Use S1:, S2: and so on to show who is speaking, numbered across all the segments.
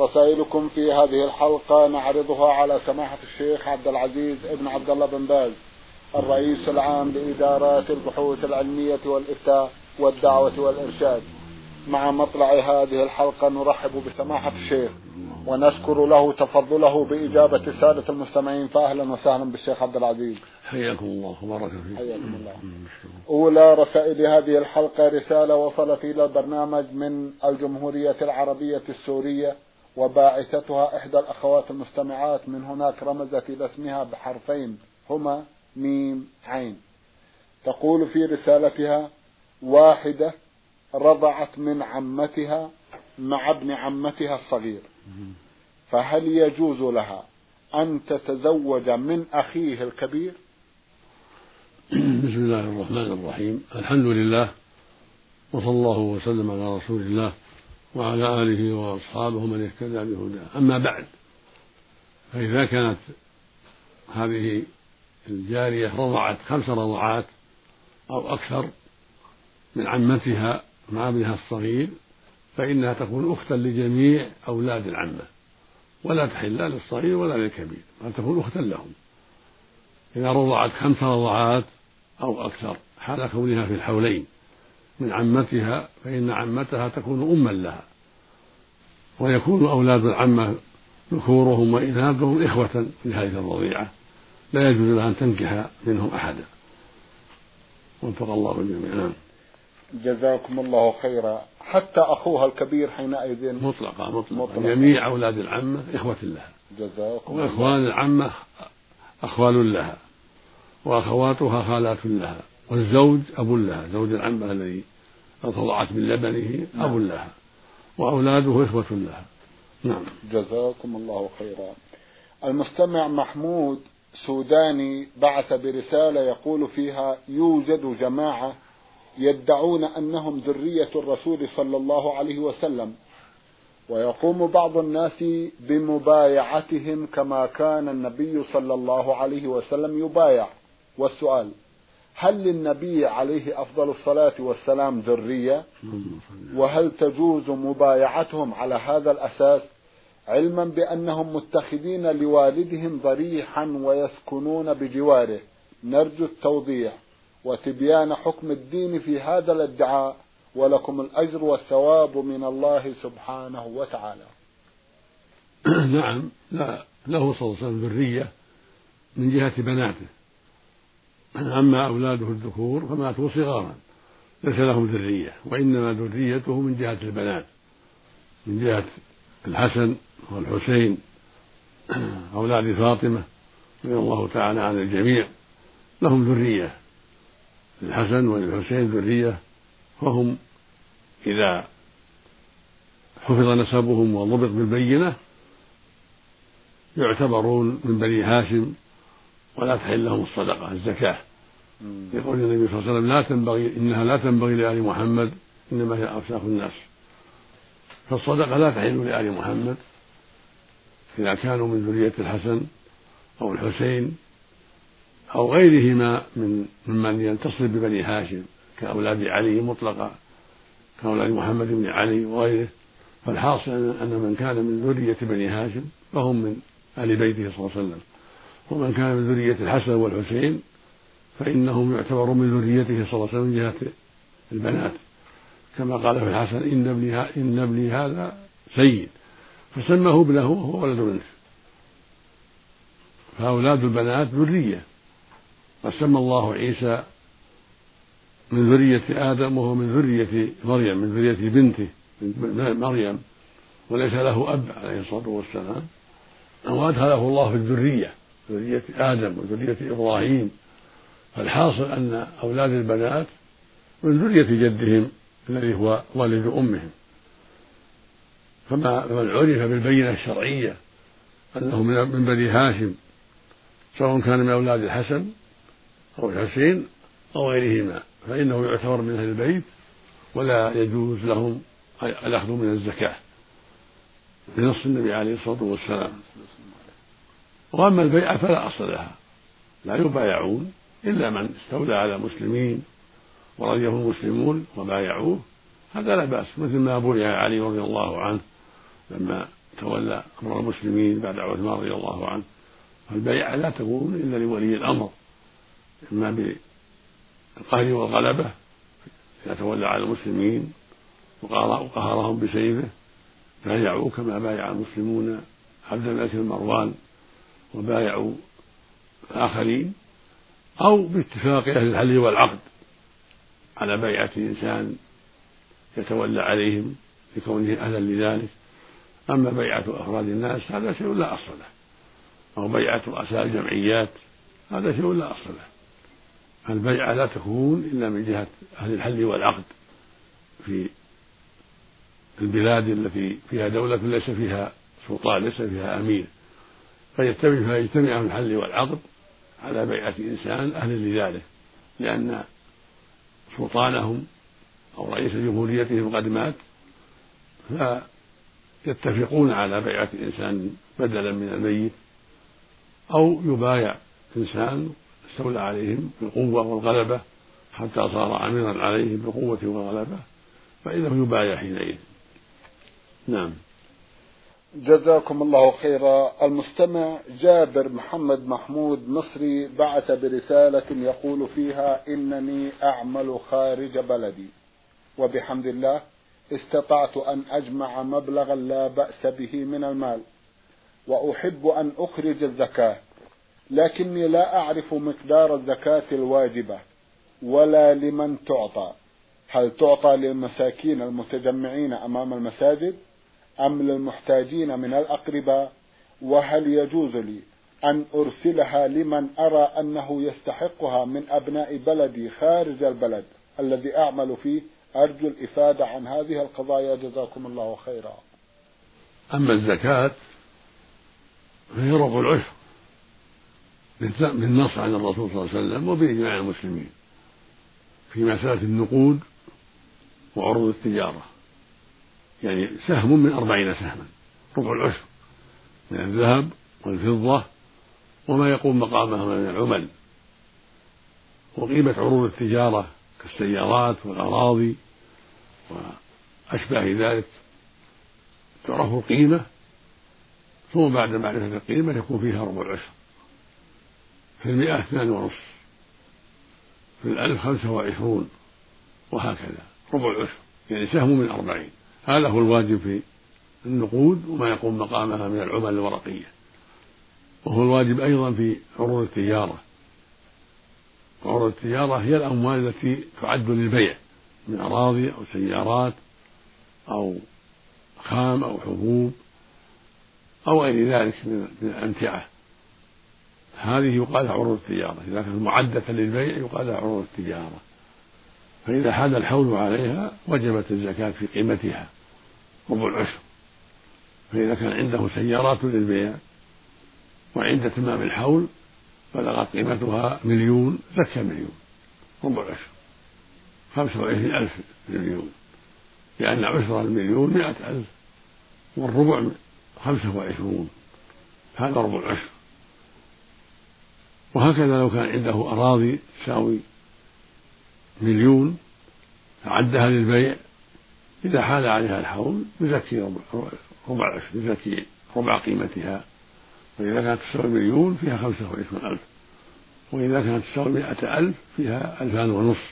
S1: رسائلكم في هذه الحلقة نعرضها على سماحة الشيخ عبد العزيز ابن عبد الله بن باز الرئيس العام لإدارات البحوث العلمية والإفتاء والدعوة والإرشاد. مع مطلع هذه الحلقة نرحب بسماحة الشيخ ونشكر له تفضله بإجابة السادة المستمعين فأهلا وسهلا بالشيخ عبد العزيز.
S2: حياكم الله وبارك فيكم.
S1: حياكم الله. أولى رسائل هذه الحلقة رسالة وصلت إلى البرنامج من الجمهورية العربية السورية. وباعثتها إحدى الأخوات المستمعات من هناك رمزت إلى اسمها بحرفين هما ميم عين. تقول في رسالتها واحدة رضعت من عمتها مع ابن عمتها الصغير. فهل يجوز لها أن تتزوج من أخيه الكبير؟
S2: بسم الله الرحمن الرحيم. الحمد لله وصلى الله وسلم على رسول الله. وعلى آله وأصحابه من اهتدى بهداه. أما بعد فإذا كانت هذه الجارية رضعت خمس رضعات أو أكثر من عمتها مع ابنها الصغير فإنها تكون أختا لجميع أولاد العمة ولا تحل لا للصغير ولا للكبير بل تكون أختا لهم. إذا رضعت خمس رضعات أو أكثر حال كونها في الحولين. من عمتها فإن عمتها تكون أما لها. ويكون أولاد العمة ذكورهم وإناثهم إخوة لهذه الرضيعة لا يجوز لها أن تنكح منهم أحدا. وفق الله الجميع. نعم.
S1: جزاكم الله خيرا. حتى أخوها الكبير حينئذ
S2: مطلقة مطلقة, مطلقة. جميع أولاد العمة إخوة لها.
S1: جزاكم
S2: وإخوان العمة أخوال لها. وأخواتها خالات لها. والزوج أب لها زوج العمة الذي رضعت من لبنه أب نعم. لها وأولاده إخوة لها نعم.
S1: جزاكم الله خيرا. المستمع محمود سوداني بعث برسالة يقول فيها يوجد جماعة يدعون أنهم ذرية الرسول صلى الله عليه وسلم ويقوم بعض الناس بمبايعتهم كما كان النبي صلى الله عليه وسلم يبايع. والسؤال هل للنبي عليه أفضل الصلاة والسلام ذرية؟ وهل تجوز مبايعتهم على هذا الأساس؟ علما بأنهم متخذين لوالدهم ضريحا ويسكنون بجواره. نرجو التوضيح وتبيان حكم الدين في هذا الادعاء ولكم الأجر والثواب من الله سبحانه وتعالى.
S2: نعم لا له صلى الله عليه وسلم ذرية من جهة بناته. أما أولاده الذكور فماتوا صغارا ليس لهم ذرية وإنما ذريته من جهة البنات من جهة الحسن والحسين أولاد فاطمة رضي الله تعالى عن الجميع لهم ذرية للحسن وللحسين ذرية فهم إذا حفظ نسبهم وضبط بالبينة يعتبرون من بني هاشم ولا تحل لهم الصدقة الزكاة. يقول النبي صلى الله عليه وسلم لا تنبغي إنها لا تنبغي لآل محمد إنما هي أوساخ الناس. فالصدقة لا تحل لآل محمد إذا كانوا من ذرية الحسن أو الحسين أو غيرهما من ممن ينتصر ببني هاشم كأولاد علي مطلقا كأولاد محمد بن علي وغيره. فالحاصل أن من كان من ذرية بني هاشم فهم من آل بيته صلى الله عليه وسلم. ومن كان من ذرية الحسن والحسين فإنهم يعتبرون من ذريته صلى الله عليه وسلم من جهة البنات. كما قال في الحسن إن ابني إن ابني هذا سيد. فسماه ابنه وهو ولد بنت فأولاد البنات ذرية. قد سمى الله عيسى من ذرية آدم وهو من ذرية مريم من ذرية بنته من مريم. وليس له أب عليه الصلاة والسلام. وأدخله الله في الذرية. ذرية آدم وذرية إبراهيم. فالحاصل أن أولاد البنات من ذرية جدهم الذي هو والد أمهم. فما من عرف بالبينة الشرعية أنه من بني هاشم سواء كان من أولاد الحسن أو الحسين أو غيرهما فإنه يعتبر من أهل البيت ولا يجوز لهم الأخذ من الزكاة. بنص النبي عليه الصلاة والسلام. وأما البيعة فلا أصل لها. لا يبايعون إلا من استولى على مسلمين ورضيه المسلمون وبايعوه. هذا لا بأس. مثل ما بويع علي رضي الله عنه لما تولى أمر المسلمين بعد عثمان رضي الله عنه. فالبيعة لا تكون إلا لولي الأمر. إما بالقهر والغلبة إذا تولى على المسلمين وقهرهم بسيفه بايعوا كما بايع المسلمون عبد الملك بن مروان وبايعوا الآخرين أو باتفاق أهل الحل والعقد على بيعة إنسان يتولى عليهم لكونه أهلا لذلك. أما بيعة أفراد الناس هذا شيء لا أصل له. أو بيعة رؤساء الجمعيات هذا شيء لا أصل له. البيعة لا تكون إلا من جهة أهل الحل والعقد في البلاد التي فيها دولة ليس فيها سلطان ليس فيها أمير. فيجتمع فيجتمع الحل والعقد على بيعة إنسان أهل لذلك لأن سلطانهم أو رئيس جمهوريتهم قد مات فيتفقون على بيعة إنسان بدلا من الميت أو يبايع إنسان استولى عليهم بالقوة والغلبة حتى صار أميرا عليهم بالقوة والغلبة فإنه يبايع حينئذ. نعم.
S1: جزاكم الله خيرا. المستمع جابر محمد محمود مصري بعث برسالة يقول فيها إنني أعمل خارج بلدي. وبحمد الله استطعت أن أجمع مبلغا لا بأس به من المال وأحب أن أخرج الزكاة لكني لا أعرف مقدار الزكاة الواجبة ولا لمن تعطى. هل تعطى للمساكين المتجمعين أمام المساجد؟ أم للمحتاجين من الأقرباء؟ وهل يجوز لي أن أرسلها لمن أرى أنه يستحقها من أبناء بلدي خارج البلد الذي أعمل فيه؟ أرجو الإفادة عن هذه القضايا. جزاكم الله خيرا.
S2: أما الزكاة فهي ربع العشر بالنص عن الرسول صلى الله عليه وسلم وبإجماع المسلمين في مسألة النقود وعروض التجارة. يعني سهم من أربعين سهما ربع العشر من الذهب والفضة وما يقوم مقامها من العمل. وقيمة عروض التجارة كالسيارات والأراضي وأشباه ذلك. تعرف القيمة ثم بعد معرفة القيمة يكون فيها ربع العشر في المئة اثنان ونصف في الألف خمسة وعشرون وهكذا ربع العشر يعني سهم من أربعين. هذا هو الواجب في النقود وما يقوم مقامها من العمل الورقية. وهو الواجب أيضا في عروض التجارة. وعروض التجارة هي الأموال التي تعد للبيع من أراضي أو سيارات أو خام أو حبوب أو غير ذلك من الأمتعة. هذه يقال لها عروض التجارة. إذا كانت معدة للبيع يقال لها عروض التجارة. فإذا حال الحول عليها وجبت الزكاة في قيمتها. ربع العشر. فإذا كان عنده سيارات للبيع وعند تمام الحول بلغت قيمتها مليون زكى مليون. ربع العشر. خمسة وعشرين ألف مليون لأن عشر المليون مئة ألف والربع خمسة وعشرون. هذا ربع العشر. وهكذا لو كان عنده أراضي تساوي مليون أعدها للبيع إذا حال عليها الحول يزكي ربع يزكي ربع قيمتها وإذا كانت تساوي مليون فيها خمسة وعشرون ألف وإذا كانت تساوي مائة ألف فيها ألفان ونصف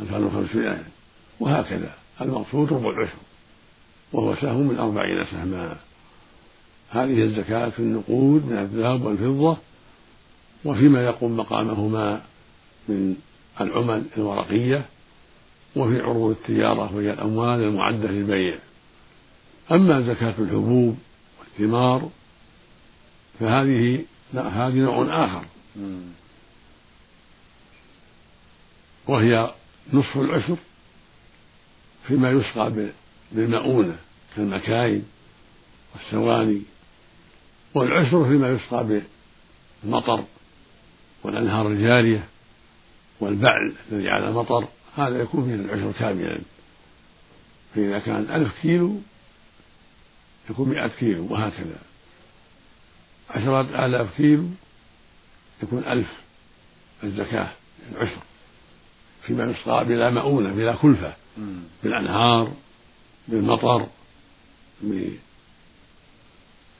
S2: ألفان وخمسمائة وهكذا. المقصود ربع العشر وهو سهم من أربعين سهما. هذه الزكاة في النقود من الذهب والفضة وفيما يقوم مقامهما من العمل الورقية وفي عروض التجارة وهي الأموال المعدة للبيع. أما زكاة الحبوب والثمار فهذه لا هذه نوع آخر. وهي نصف العشر فيما يسقى بالمؤونة كالمكاين والسواني. والعشر فيما يسقى المطر والأنهار الجارية والبعل الذي على المطر. هذا يكون فيه العشر كاملا فإذا كان ألف كيلو يكون مئة كيلو وهكذا. عشرة آلاف كيلو يكون ألف الزكاة العشر فيما يسقى بلا مؤونة بلا كلفة بالأنهار بالمطر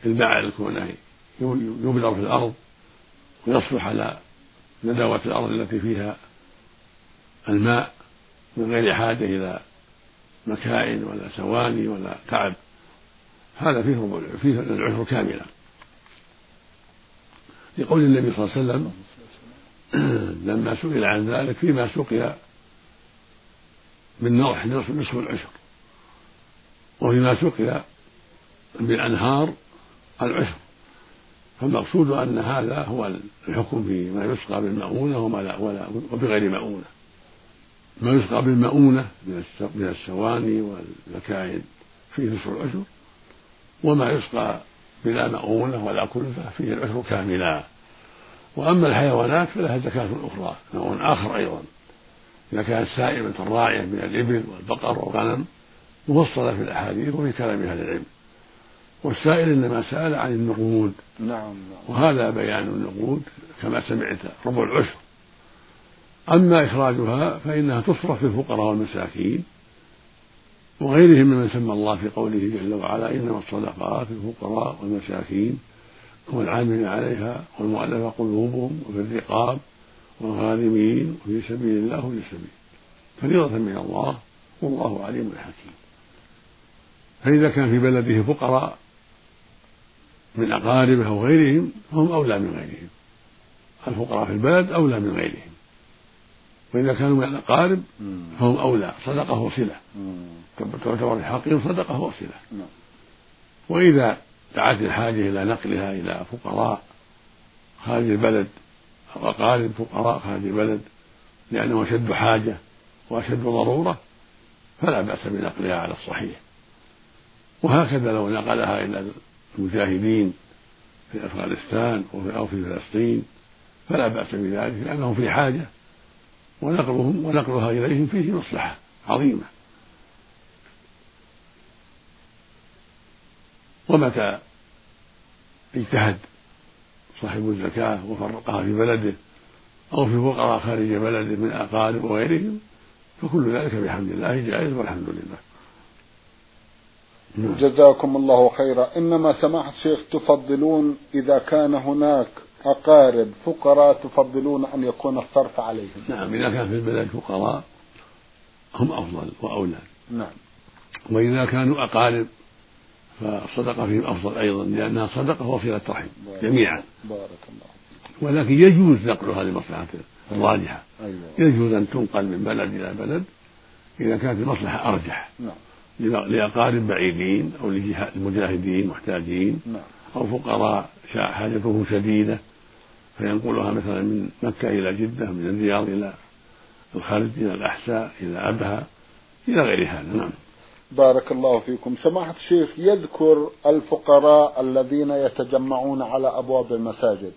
S2: بالبعل كونه يبذر في الأرض ويصلح على ندوات الأرض التي فيها الماء. من غير حاجة إلى مكائن ولا سواني ولا تعب. هذا فيه فيه العشر كاملا. لقول النبي صلى الله عليه وسلم لما سئل عن ذلك فيما سقي بالنوح نصف العشر. وفيما سقي بالأنهار العشر. فالمقصود أن هذا هو الحكم فيما يسقى بالمؤونة وما لا ولا وبغير مؤونة ما يسقى بالمؤونة من السواني والمكاين فيه نصف العشر وما يسقى بلا مؤونة ولا كلفة فيه العشر كاملا. وأما الحيوانات فلها زكاة أخرى نوع آخر أيضا. إذا كانت سائمة راعية من الإبل والبقر والغنم مفصلة في الأحاديث وفي كلام أهل العلم. والسائل إنما سأل عن النقود.
S1: نعم, نعم.
S2: وهذا بيان النقود كما سمعت ربع العشر. أما إخراجها فإنها تصرف في الفقراء والمساكين وغيرهم ممن سمى الله في قوله جل وعلا إنما الصدقات للفقراء والمساكين والعاملين عليها والمؤلفة قلوبهم وفي الرقاب والغارمين وفي سبيل الله وفي السبيل فريضة من الله والله عليم حكيم. فإذا كان في بلده فقراء من أقاربه أو غيرهم فهم أولى من غيرهم. الفقراء في البلد أولى من غيرهم. وإذا كانوا من الأقارب فهم أولى صدقة وصلة. تعتبر حقهم صدقة وصلة. نعم. وإذا دعت الحاجة إلى نقلها إلى فقراء خارج البلد أو أقارب فقراء خارج البلد لأنه أشد حاجة وأشد ضرورة فلا بأس بنقلها على الصحيح. وهكذا لو نقلها إلى المجاهدين في أفغانستان أو في فلسطين فلا بأس بذلك لأنهم في حاجة. ونقلهم ونقلها إليهم فيه مصلحة عظيمة. ومتى اجتهد صاحب الزكاة وفرقها في بلده أو في فقراء خارج بلده من أقارب وغيرهم فكل ذلك بحمد الله جائز والحمد لله.
S1: نعم. جزاكم الله خيرا. إنما سماحة الشيخ تفضلون إذا كان هناك أقارب فقراء تفضلون أن يكون الصرف عليهم.
S2: نعم إذا كان في البلد فقراء هم أفضل وأولى.
S1: نعم.
S2: وإذا كانوا أقارب فالصدقة فيهم أفضل أيضا لأنها صدقة وصلة رحم جميعا.
S1: بارك الله
S2: ولكن يجوز نقلها لمصلحة الراجحة
S1: أيوة.
S2: يجوز أن تنقل من بلد إلى بلد إذا كانت المصلحة أرجح.
S1: نعم.
S2: لأقارب بعيدين أو للمجاهدين محتاجين
S1: نعم.
S2: أو فقراء حاجتهم شديدة. فينقلها مثلا من مكة إلى جدة من الرياض إلى الخلج إلى الأحساء إلى أبها إلى غير هذا نعم.
S1: بارك الله فيكم. سماحة الشيخ يذكر الفقراء الذين يتجمعون على أبواب المساجد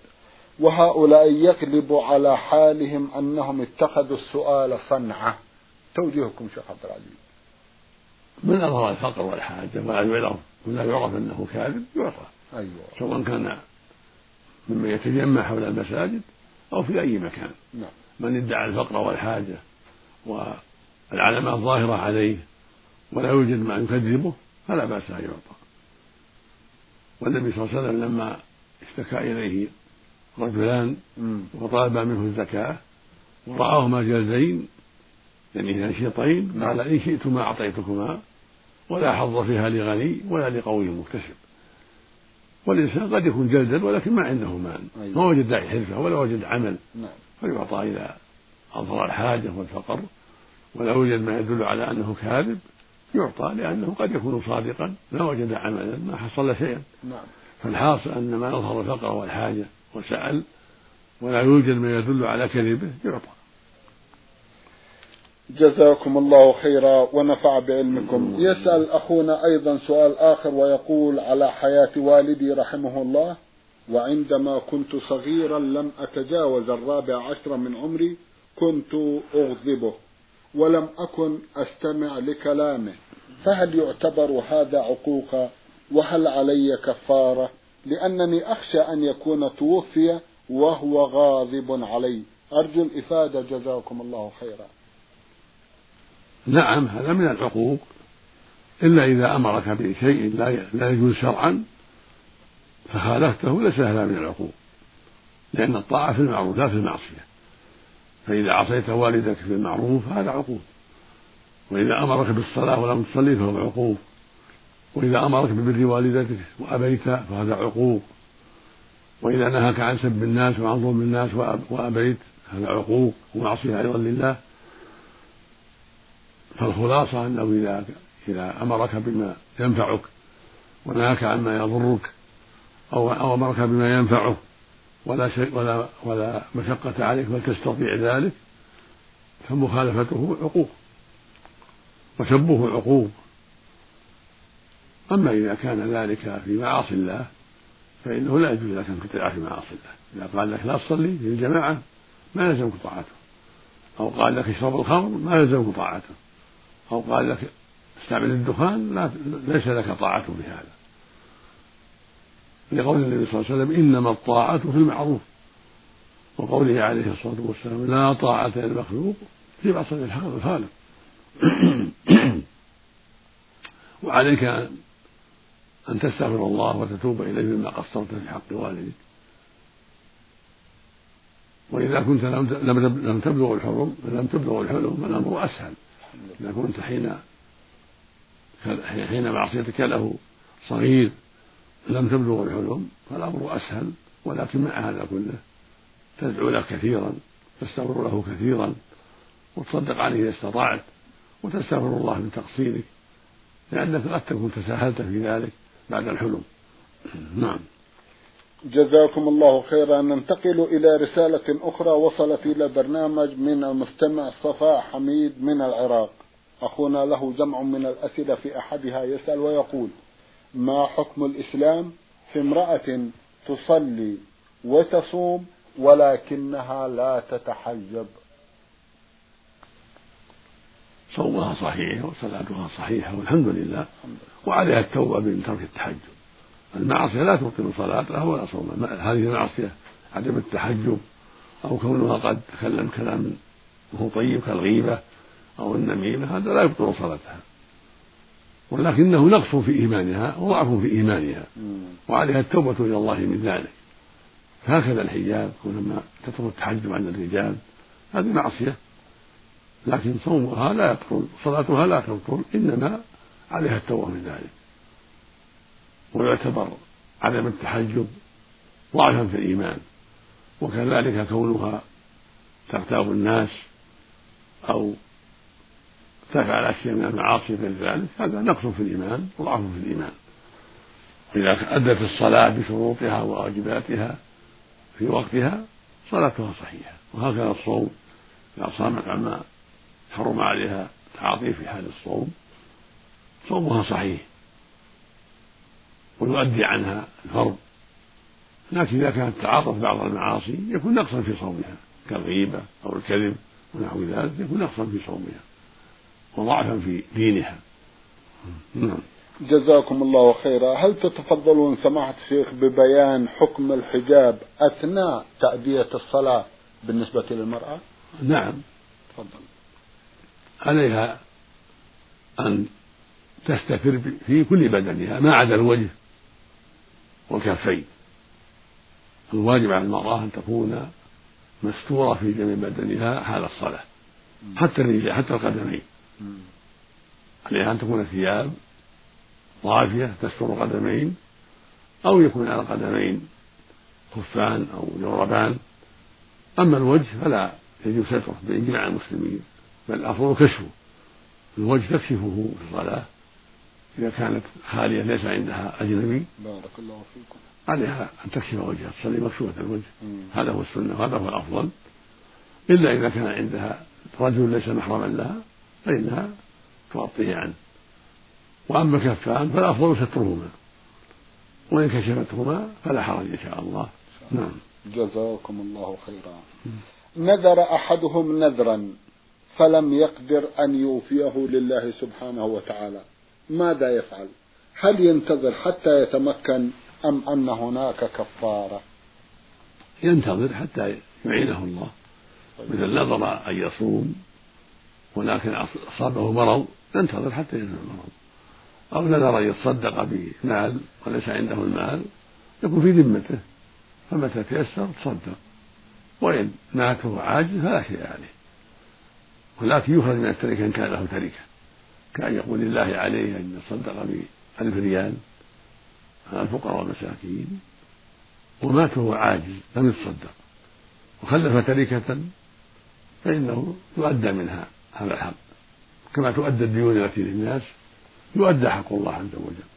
S1: وهؤلاء يغلب على حالهم أنهم اتخذوا السؤال صنعة. توجيهكم شيخ عبد العزيز.
S2: من أظهر الفقر والحاجة ولا يعرف ولا يعرف أنه كاذب يعطى
S1: أيوة.
S2: سواء كان ممن يتجمع حول المساجد أو في أي مكان
S1: نعم.
S2: من ادعى الفقر والحاجة والعلامات ظاهرة عليه ولا يوجد ما يكذبه فلا بأس أن يعطى والنبي صلى الله عليه وسلم لما اشتكى إليه رجلان وطالبا منه الزكاة ورآهما جلدين يعني نشيطين قال نعم. إن شئتما أعطيتكما ولا حظ فيها لغني ولا لقوي مكتسب والإنسان قد يكون جلدا ولكن ما عنده مال. أيوة. ما وجد حرفة ولا وجد عمل.
S1: نعم.
S2: فيعطى إذا أظهر الحاجة والفقر. ولا يوجد ما يدل على أنه كاذب. يعطى لأنه قد يكون صادقا. ما وجد عملا ما حصل شيئا.
S1: نعم.
S2: فالحاصل أن ما أظهر الفقر والحاجة وسأل ولا يوجد ما يدل على كذبه يعطى.
S1: جزاكم الله خيرا ونفع بعلمكم. يسأل أخونا أيضا سؤال آخر ويقول على حياة والدي رحمه الله وعندما كنت صغيرا لم أتجاوز الرابع عشر من عمري كنت أغضبه ولم أكن أستمع لكلامه. فهل يعتبر هذا عقوقا وهل علي كفارة؟ لأنني أخشى أن يكون توفي وهو غاضب علي. أرجو الإفادة. جزاكم الله خيرا.
S2: نعم هذا من العقوق إلا إذا أمرك بشيء لا لا يجوز شرعا فخالفته ليس هذا من العقوق لأن الطاعة في المعروف لا في المعصية. فإذا عصيت والدك في المعروف فهذا عقوق وإذا أمرك بالصلاة ولم تصلي فهو عقوق وإذا أمرك ببر والدتك وأبيت فهذا عقوق وإذا نهاك عن سب الناس وعن ظلم الناس وأبيت هذا عقوق ومعصية أيضا لله. فالخلاصة أنه إذا إذا أمرك بما ينفعك ونهاك عما يضرك أو أو أمرك بما ينفعه ولا شيء ولا ولا مشقة عليك بل تستطيع ذلك فمخالفته عقوق وسبه عقوق أما إذا كان ذلك في معاصي الله فإنه لا يجوز لك أن تطيع في معاصي الله. إذا قال لك لا تصلي في الجماعة ما يلزمك طاعته. أو قال لك اشرب الخمر ما يلزمك طاعته. أو قال لك استعمل الدخان لا ليس لك طاعة في هذا. لقول النبي صلى الله عليه وسلم إنما الطاعة في المعروف. وقوله عليه الصلاة والسلام لا طاعة للمخلوق في معصية الخالق وعليك أن تستغفر الله وتتوب إليه مما قصرت في حق والدك وإذا كنت لم تبلغ الحرم لم تبلغ الحلم الأمر أسهل. إذا كنت حين حين معصيتك له صغير لم تبلغ الحلم فالأمر أسهل ولكن مع هذا كله تدعو له كثيرا تستغفر له كثيرا وتصدق عليه إذا استطعت وتستغفر الله من تقصيرك لأنك قد تكون تساهلت في ذلك بعد الحلم. نعم.
S1: جزاكم الله خيرا. ننتقل إلى رسالة أخرى وصلت إلى برنامج من المستمع صفاء حميد من العراق. أخونا له جمع من الأسئلة في أحدها يسأل ويقول ما حكم الإسلام في امرأة تصلي وتصوم ولكنها لا تتحجب؟
S2: صومها صحيح وصلاتها صحيحة والحمد لله وعليها التوبة من ترك التحجب. المعصية لا تبطل صلاتها ولا صومها هذه المعصية عدم التحجب أو كونها قد تكلم كلام وهو طيب كالغيبة أو النميمة هذا لا يبطل صلاتها. ولكنه نقص في إيمانها وضعف في إيمانها وعليها التوبة إلى الله من ذلك. هكذا الحجاب كونما تترك التحجب عن الرجال هذه معصية. لكن صومها لا يبطل صلاتها لا تبطل إنما عليها التوبة من ذلك. ويعتبر عدم التحجب ضعفا في الإيمان وكذلك كونها تغتاب الناس أو تفعل أشياء من المعاصي غير ذلك هذا نقص في الإيمان وضعف في الإيمان. إذا أدت الصلاة بشروطها وواجباتها في وقتها صلاتها صحيحة وهكذا الصوم. إذا صامت عما حرم عليها تعاطيه في حال الصوم صومها صحيح. ويؤدي عنها الفرض. لكن إذا كانت تعاطت بعض المعاصي يكون نقصا في صومها كالغيبة أو الكذب ونحو ذلك يكون نقصا في صومها وضعفا في دينها.
S1: نعم. جزاكم الله خيرا. هل تتفضلون سماحة الشيخ ببيان حكم الحجاب أثناء تأدية الصلاة بالنسبة للمرأة؟
S2: نعم.
S1: تفضل.
S2: عليها أن تستتر في كل بدنها ما عدا الوجه. والكفين الواجب على المرأة أن تكون مستورة في جميع بدنها حال الصلاة حتى الرجال حتى القدمين. عليها أن تكون ثياب ضافية تستر القدمين أو يكون على القدمين خفان أو جوربان أما الوجه فلا يجب ستره بإجماع المسلمين بل الأفضل كشفه الوجه تكشفه في الصلاة. إذا كانت خالية ليس عندها أجنبي
S1: بارك الله فيكم.
S2: عليها أن تكشف وجهها تصلي مكشوفة الوجه. هذا هو السنة وهذا هو الأفضل. إلا إذا كان عندها رجل ليس محرما لها فإنها تغطيه عنه. وأما الكفان فالأفضل سترهما. وإن كشفتهما فلا حرج إن شاء الله. نعم.
S1: جزاكم الله خيرا. نذر أحدهم نذرا فلم يقدر أن يوفيه لله سبحانه وتعالى. ماذا يفعل؟ هل ينتظر حتى يتمكن أم أن هناك كفارة؟
S2: ينتظر حتى يعينه الله. مثل نظر أن يصوم ولكن أصابه مرض ينتظر حتى ينزل المرض. أو نذر أن يتصدق بمال وليس عنده المال يكون في ذمته. فمتى تيسر؟ تصدق. وإن مات وهو عاجز فلا شيء عليه. ولكن يخرج من التركة إن كان له تركة. كأن يقول لله عليه أن يتصدق بألف ريال على الفقراء والمساكين ومات وهو عاجز لم يتصدق. وخلف تركة فإنه يؤدى منها هذا الحق. كما تؤدى الديون التي للناس يؤدى حق الله عز وجل.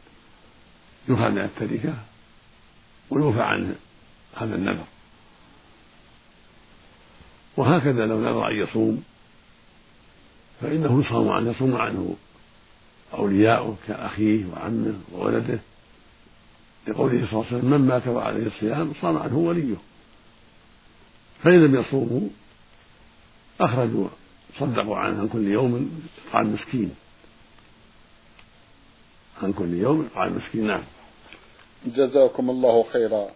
S2: يؤخذ من التركة ويوفى عنه هذا النذر. وهكذا لو نذر أن يصوم فإنه يصام عنه يصوم عنه أولياؤه كأخيه وعمه وولده. لقوله صلى الله عليه وسلم من مات وعليه الصيام صام عنه وليه. فإن لم يصوموا أخرجوا صدقوا عنه عن كل يوم إطعام مسكين. عن كل يوم إطعام مسكين نعم.
S1: جزاكم الله خيرا.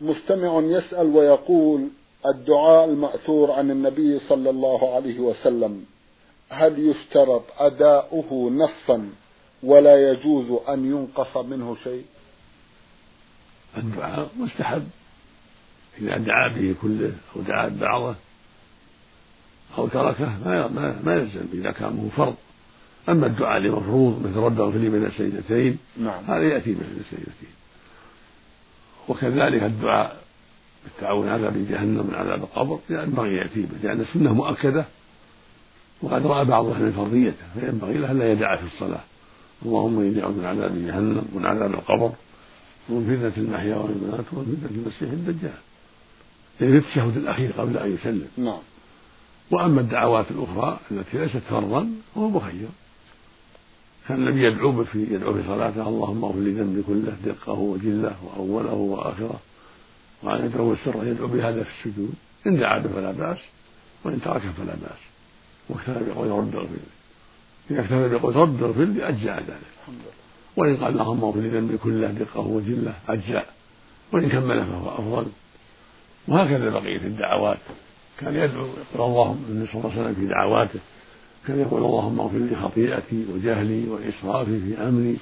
S1: مستمع يسأل ويقول الدعاء المأثور عن النبي صلى الله عليه وسلم. هل يشترط أداؤه نصا ولا يجوز أن ينقص منه شيء؟
S2: الدعاء مستحب. إذا دعا به كله أو دعا ببعضه أو تركه ما ما, ما يلزم. إذا كان هو فرض. أما الدعاء لمفروض مثل رب اغفر لي بين السيدتين
S1: نعم.
S2: هذا يأتي بين السيدتين. وكذلك الدعاء بالتعاون على عذاب جهنم من عذاب القبر ينبغي يأتي به لأن السنة مؤكدة. وقد رأى بعض أهل فرضيته فينبغي له ألا يدع في الصلاة. اللهم إني أعوذ من عذاب جهنم ومن عذاب القبر ومن فتنة المحيا والممات ومن فتنة المسيح الدجال. يعني في التشهد الأخير قبل أن يسلم.
S1: نعم.
S2: وأما الدعوات الأخرى التي ليست فرضا فهو مخير. كان النبي يدعو في يدعو في صلاته اللهم اغفر لي ذنبي كله دقه وجله وأوله وآخره. وعن يدعو السر يدعو بهذا في السجود. إن دعا به فلا بأس وإن تركه فلا بأس. واكتفى بقول رب اغفر لي إذا اكتفى بقول رب اغفر لي أجزاء ذلك. وإن قال اللهم اغفر لي ذنبي كله دقه وجلة أجزاء. وإن كمل فهو أفضل. وهكذا بقية الدعوات. كان يدعو يقول اللهم النبي صلى الله عليه وسلم في دعواته. كان يقول اللهم اغفر لي خطيئتي وجهلي وإسرافي في أمري.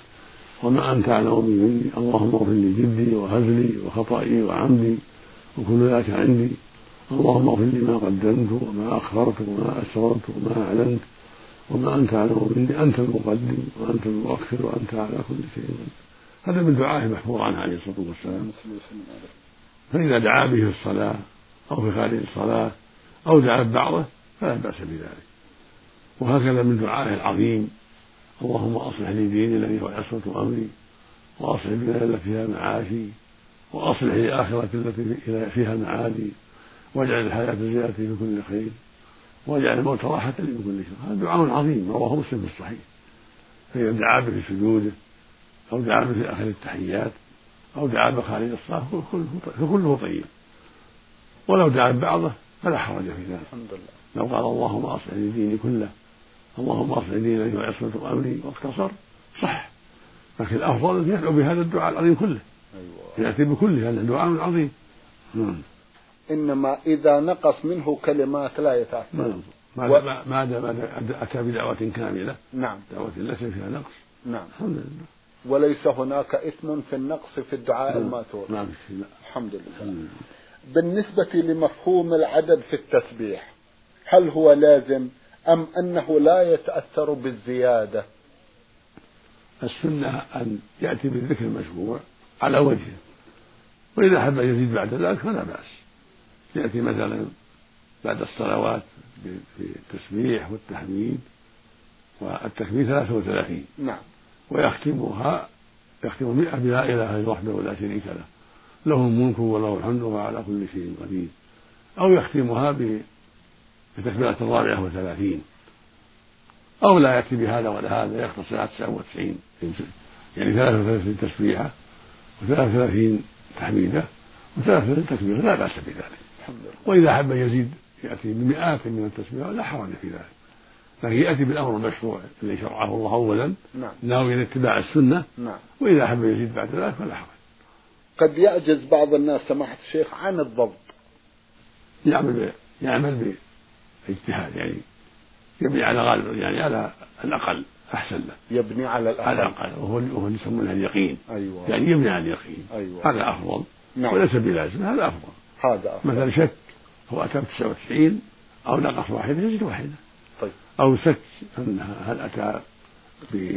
S2: وما أنت أعلم به مني. اللهم اغفر لي جدي وهزلي وخطئي وعمدي وكل ذلك عندي. اللهم اغفر لي ما قدمت وما أخرت وما أسررت وما أعلنت وما أنت أعلم مني أنت المقدم وأنت المؤخر وأنت على كل شيء هذا من دعائه محفوظ عنه عليه الصلاة والسلام. فإذا دعا به في الصلاة أو في خارج الصلاة أو دعا ببعضه فلا بأس بذلك. وهكذا من دعائه العظيم اللهم أصلح لي ديني الذي هو عصمة أمري وأصلح بلادي التي فيها معاشي وأصلح لي اخرتي التي فيها معادي. واجعل الحياة زيادتي في كل خير واجعل الموت راحة لي من كل شر. هذا دعاء عظيم رواه مسلم في الصحيح. فإذا دعا به في سجوده أو دعا به في آخر التحيات أو دعا به خارج الصلاة فكله طيب. ولو دعا ببعضه فلا حرج في ذلك. الحمد لله. لو قال اللهم أصلح لي ديني كله اللهم أصلح ديني الذي وعصمة أمري واختصر صح. لكن الأفضل أن يدعو بهذا الدعاء العظيم كله. أيوة. يأتي بكله هذا دعاء عظيم.
S1: نعم. إنما إذا نقص منه كلمات لا يتأثر.
S2: ما و... ما دام أتى بدعوة كاملة؟
S1: نعم.
S2: دعوة ليس فيها نقص.
S1: نعم.
S2: الحمد لله.
S1: وليس هناك إثم في النقص في الدعاء نعم. المأثور.
S2: نعم
S1: الحمد لله. بالنسبة لمفهوم العدد في التسبيح هل هو لازم أم أنه لا يتأثر بالزيادة؟
S2: السنة أن يأتي بالذكر المشروع على وجهه وإذا أن يزيد بعد ذلك فلا بأس. يأتي مثلا بعد الصلوات بالتسبيح والتحميد والتكبير 33
S1: نعم.
S2: ويختمها يختم مئة بلا إله إلا وحده ولا شريك له. له الملك وله الحمد وهو على كل شيء قدير. أو يختمها بتكبيرة الرابعة وثلاثين. أو لا يكفي بهذا ولا هذا يختصر على تسعة وتسعين. يعني ثلاثة وثلاثين تسبيحة و33 تحميدة و33 تكبيرة لا بأس بذلك. وإذا أحب يزيد يأتي بمئات من التسبيح لا حرج في ذلك. لكن يأتي بالأمر المشروع الذي شرعه الله أولا
S1: نعم.
S2: ناوي اتباع السنة.
S1: نعم.
S2: وإذا أحب يزيد بعد ذلك فلا حرج.
S1: قد يعجز بعض الناس سماحة الشيخ عن الضبط.
S2: يعمل يعمل باجتهاد يعني يبني على غالب يعني على الأقل أحسن له.
S1: يبني على الأقل.
S2: على الأقل. وهو وهو يسمونه اليقين.
S1: أيوة.
S2: يعني يبني على اليقين.
S1: أيوة.
S2: هذا أفضل.
S1: نعم.
S2: وليس بلازم هذا أفضل.
S1: هذا.
S2: مثلا شك هو أتى ب 99 أو نقص واحدة يزيد واحدة
S1: طيب.
S2: أو شك هل أتى ب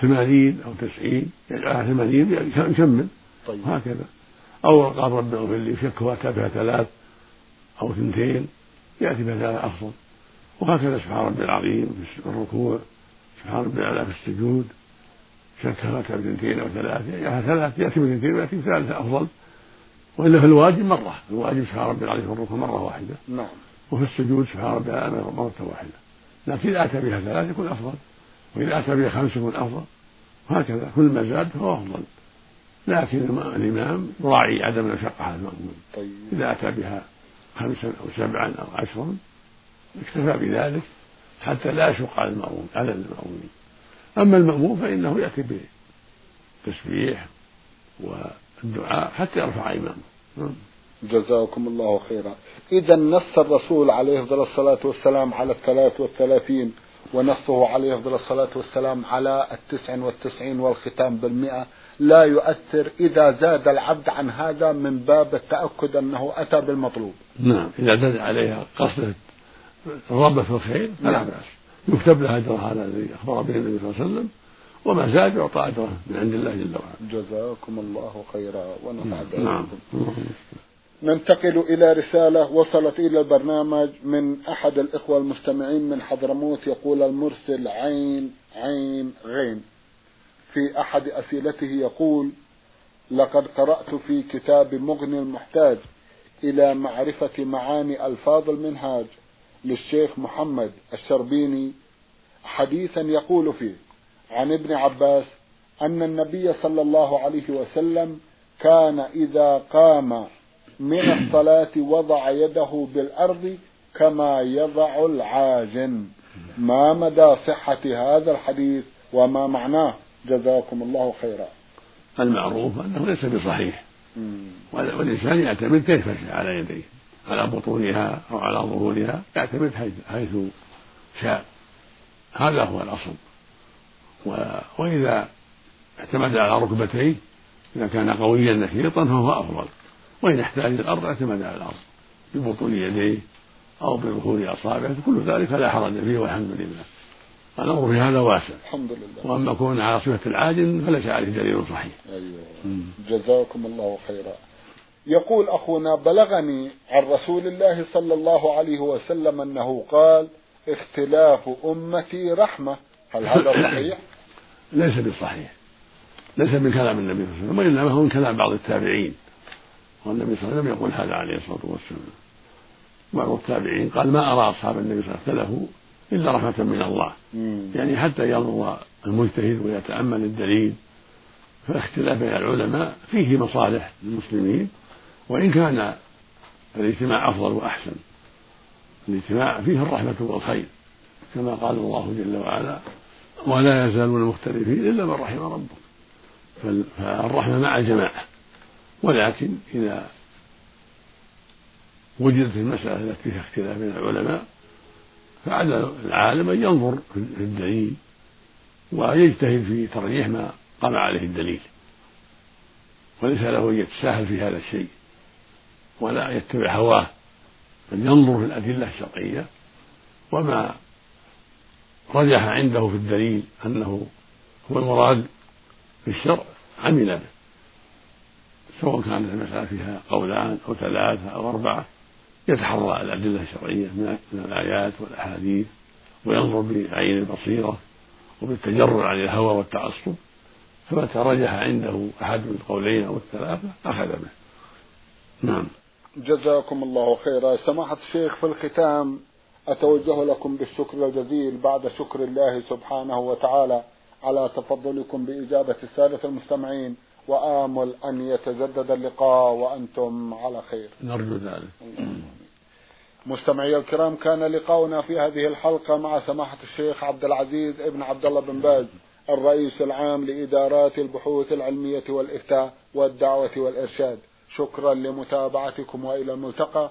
S2: 80 أو 90 يعني على 80 يكمل
S1: طيب.
S2: وهكذا. أو قال رب اغفر لي شك هو أتى بها ثلاث أو اثنتين يأتي بها ثلاث أفضل. وهكذا سبحان ربي العظيم في الركوع سبحان ربي الأعلى في السجود. شك هل أتى باثنتين أو ثلاث يعني ثلاث يأتي باثنتين ويأتي بثلاثة أفضل. وإلا في الواجب مرة. الواجب سبحان ربي العظيم في الركوع مرة واحدة.
S1: نعم.
S2: وفي السجود سبحان ربي الأعلى مرة واحدة. لكن إذا أتى بها ثلاث يكون أفضل. وإذا أتى بها خمس يكون أفضل. وهكذا. كل ما زاد فهو أفضل. لكن الإمام يراعي عدم المشقة على المأمون.
S1: طيب.
S2: إذا أتى بها خمسا أو سبعا أو عشرا اكتفى بذلك حتى لا يشق على المأمون على المأمومين أما المأموم فإنه يأتي بالتسبيح والدعاء حتى يرفع إمامه نعم.
S1: جزاكم الله خيرا. إذا نص الرسول عليه أفضل الصلاة والسلام على الثلاث والثلاثين ونصه عليه أفضل الصلاة والسلام على التسع والتسعين والختام بالمئة. لا يؤثر إذا زاد العبد عن هذا من باب التأكد أنه أتى بالمطلوب.
S2: نعم. إذا زاد عليها قصد الرغبة في الخير فلا
S1: نعم.
S2: بأس. يكتب له أجر هذا الذي أخبر به النبي صلى الله عليه وسلم. وما زاد يعطى أجره من عند الله جل وعلا.
S1: جزاكم الله خيرا ونفع
S2: نعم.
S1: ننتقل إلى رسالة وصلت إلى البرنامج من أحد الإخوة المستمعين من حضرموت يقول المرسل عين عين غين. في أحد أسئلته يقول لقد قرأت في كتاب مغني المحتاج إلى معرفة معاني ألفاظ المنهاج للشيخ محمد الشربيني. حديثا يقول فيه عن ابن عباس أن النبي صلى الله عليه وسلم كان إذا قام من الصلاة وضع يده بالأرض كما يضع العاجن. ما مدى صحة هذا الحديث وما معناه؟ جزاكم الله خيرا.
S2: المعروف أنه ليس بصحيح. والإنسان يعتمد كيف شاء على يديه. على بطونها أو على ظهورها يعتمد حيث, حيث شاء. هذا هو الأصل. وإذا اعتمد على ركبتيه إذا كان قويا نشيطا فهو أفضل. وإن احتاج الأرض اعتمد على الأرض. ببطون يديه أو بظهور أصابعه كل ذلك لا حرج فيه والحمد لله. الأمر في هذا واسع.
S1: الحمد لله.
S2: وأما كون على صفة العاجن فليس عليه دليل صحيح.
S1: أيوة. جزاكم الله خيرا. يقول أخونا بلغني عن رسول الله صلى الله عليه وسلم أنه قال اختلاف أمتي رحمة. هل هذا صحيح؟
S2: ليس بالصحيح ليس من كلام النبي صلى الله عليه وسلم وإنما هو من كلام بعض التابعين. والنبي صلى الله عليه وسلم يقول هذا عليه الصلاة والسلام. بعض التابعين قال ما أرى أصحاب النبي صلى الله عليه وسلم إلا رحمة من الله.
S1: مم.
S2: يعني حتى ينظر المجتهد ويتأمل الدليل فالاختلاف بين العلماء فيه مصالح للمسلمين وإن كان الاجتماع أفضل وأحسن. الاجتماع فيه الرحمة والخير كما قال الله جل وعلا ولا يزالون مختلفين إلا من رحم ربك فال- فالرحمة مع الجماعة. ولكن إذا وجدت المسألة التي فيها اختلاف بين العلماء فعلى العالم أن ينظر في الدليل ويجتهد في ترجيح ما قام عليه الدليل. وليس له أن يتساهل في هذا الشيء ولا يتبع هواه. بل ينظر في الأدلة الشرعية وما رجح عنده في الدليل أنه هو المراد في الشرع عمل به سواء كانت المسألة فيها قولان أو ثلاثة أو أربعة يتحرى الأدلة الشرعية من الآيات والأحاديث وينظر بعين البصيرة وبالتجرد عن الهوى والتعصب فمتى رجح عنده أحد القولين أو الثلاثة أخذ به. نعم.
S1: جزاكم الله خيرا. سماحة الشيخ في الختام أتوجه لكم بالشكر الجزيل بعد شكر الله سبحانه وتعالى على تفضلكم بإجابة السادة المستمعين وآمل أن يتجدد اللقاء وأنتم على خير.
S2: نرجو ذلك.
S1: مستمعي الكرام كان لقاؤنا في هذه الحلقة مع سماحة الشيخ عبد العزيز ابن عبد الله بن باز الرئيس العام لإدارات البحوث العلمية والإفتاء والدعوة والإرشاد. شكرا لمتابعتكم وإلى الملتقى.